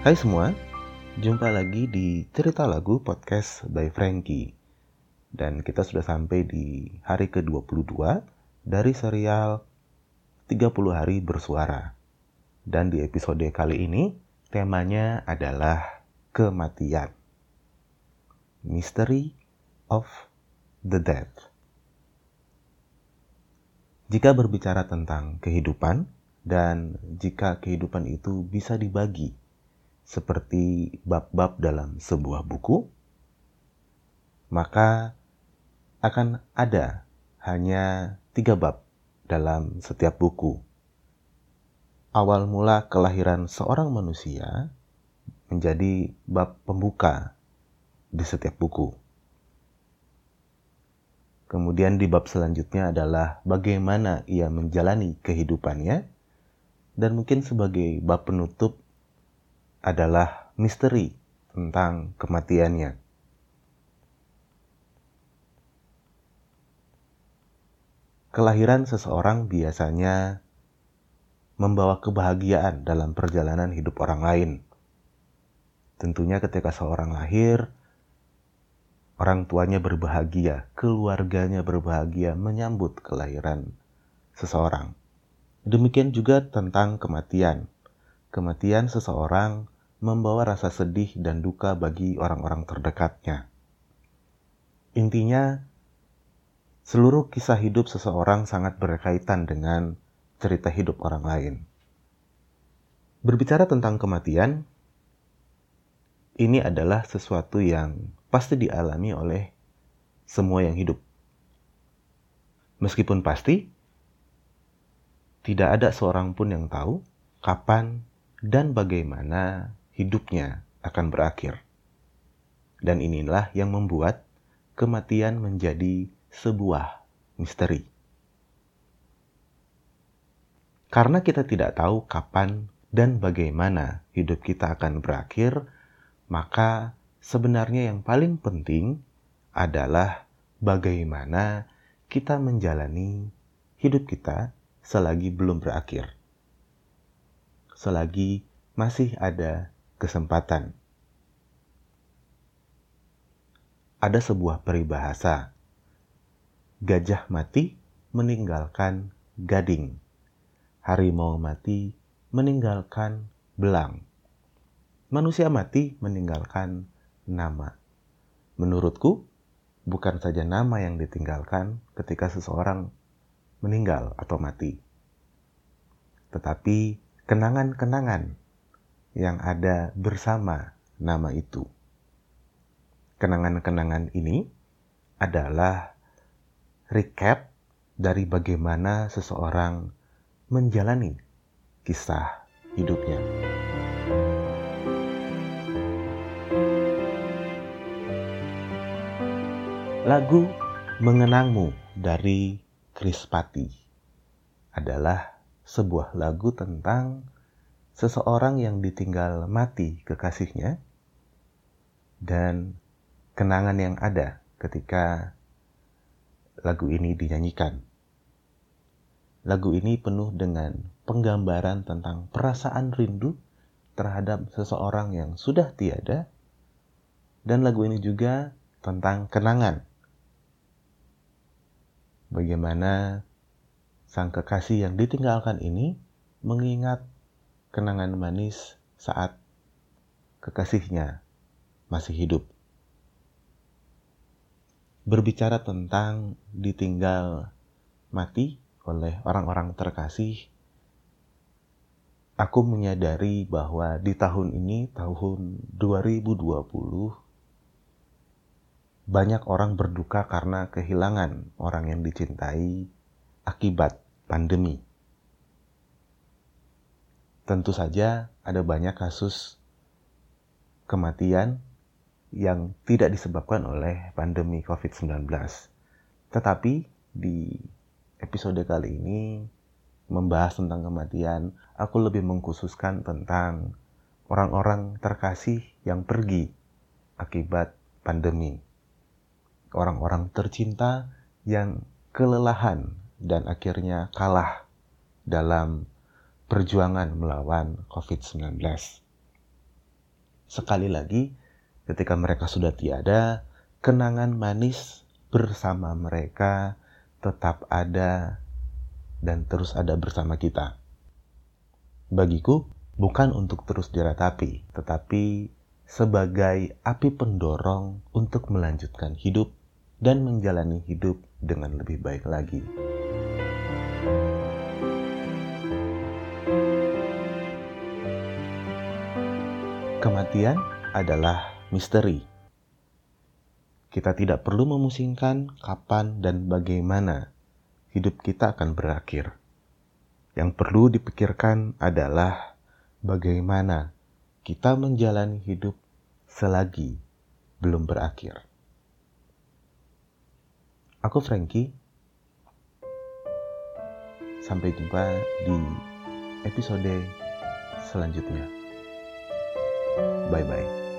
Hai semua, jumpa lagi di Cerita Lagu Podcast by Frankie. Dan kita sudah sampai di hari ke-22 dari serial 30 Hari Bersuara. Dan di episode kali ini, temanya adalah kematian. Mystery of the Dead. Jika berbicara tentang kehidupan, dan jika kehidupan itu bisa dibagi seperti bab-bab dalam sebuah buku, maka akan ada hanya tiga bab dalam setiap buku. Awal mula kelahiran seorang manusia menjadi bab pembuka di setiap buku. Kemudian di bab selanjutnya adalah bagaimana ia menjalani kehidupannya. Dan mungkin sebagai bab penutup adalah misteri tentang kematiannya. Kelahiran seseorang biasanya membawa kebahagiaan dalam perjalanan hidup orang lain. Tentunya ketika seorang lahir, orang tuanya berbahagia, keluarganya berbahagia menyambut kelahiran seseorang. Demikian juga tentang kematian kematian seseorang membawa rasa sedih dan duka bagi orang-orang terdekatnya. Intinya, seluruh kisah hidup seseorang sangat berkaitan dengan cerita hidup orang lain. Berbicara tentang kematian, ini adalah sesuatu yang pasti dialami oleh semua yang hidup. Meskipun pasti, tidak ada seorang pun yang tahu kapan dan bagaimana hidupnya akan berakhir. Dan inilah yang membuat kematian menjadi sebuah misteri. Karena kita tidak tahu kapan dan bagaimana hidup kita akan berakhir, maka sebenarnya yang paling penting adalah bagaimana kita menjalani hidup kita selagi belum berakhir selagi masih ada kesempatan. Ada sebuah peribahasa, gajah mati meninggalkan gading, harimau mati meninggalkan belang, manusia mati meninggalkan nama. Menurutku, bukan saja nama yang ditinggalkan ketika seseorang meninggal atau mati, tetapi kenangan-kenangan yang ada bersama nama itu. Kenangan-kenangan ini adalah recap dari bagaimana seseorang menjalani kisah hidupnya. Lagu Mengenangmu dari Chris Patti adalah sebuah lagu tentang seseorang yang ditinggal mati kekasihnya dan kenangan yang ada ketika lagu ini dinyanyikan. Lagu ini penuh dengan penggambaran tentang perasaan rindu terhadap seseorang yang sudah tiada, dan lagu ini juga tentang kenangan. Bagaimana sang kekasih yang ditinggalkan ini mengingat kenangan manis saat kekasihnya masih hidup. Berbicara tentang ditinggal mati oleh orang-orang terkasih, aku menyadari bahwa di tahun ini, tahun 2020, banyak orang berduka karena kehilangan orang yang dicintai akibat pandemi. Tentu saja ada banyak kasus kematian yang tidak disebabkan oleh pandemi COVID-19. Tetapi di episode kali ini membahas tentang kematian, aku lebih mengkhususkan tentang orang-orang terkasih yang pergi akibat pandemi. Orang-orang tercinta yang kelelahan dan akhirnya kalah dalam perjuangan melawan COVID-19. sekali lagi, ketika mereka sudah tiada, kenangan manis bersama mereka tetap ada dan terus ada bersama kita. Bagiku, bukan untuk terus diratapi, tetapi sebagai api pendorong untuk melanjutkan hidup dan menjalani hidup dengan lebih baik lagi. Kematian adalah misteri. Kita tidak perlu memusingkan kapan dan bagaimana hidup kita akan berakhir. Yang perlu dipikirkan adalah bagaimana kita menjalani hidup selagi belum berakhir. Aku Frankie. Sampai jumpa di episode selanjutnya. Bye bye.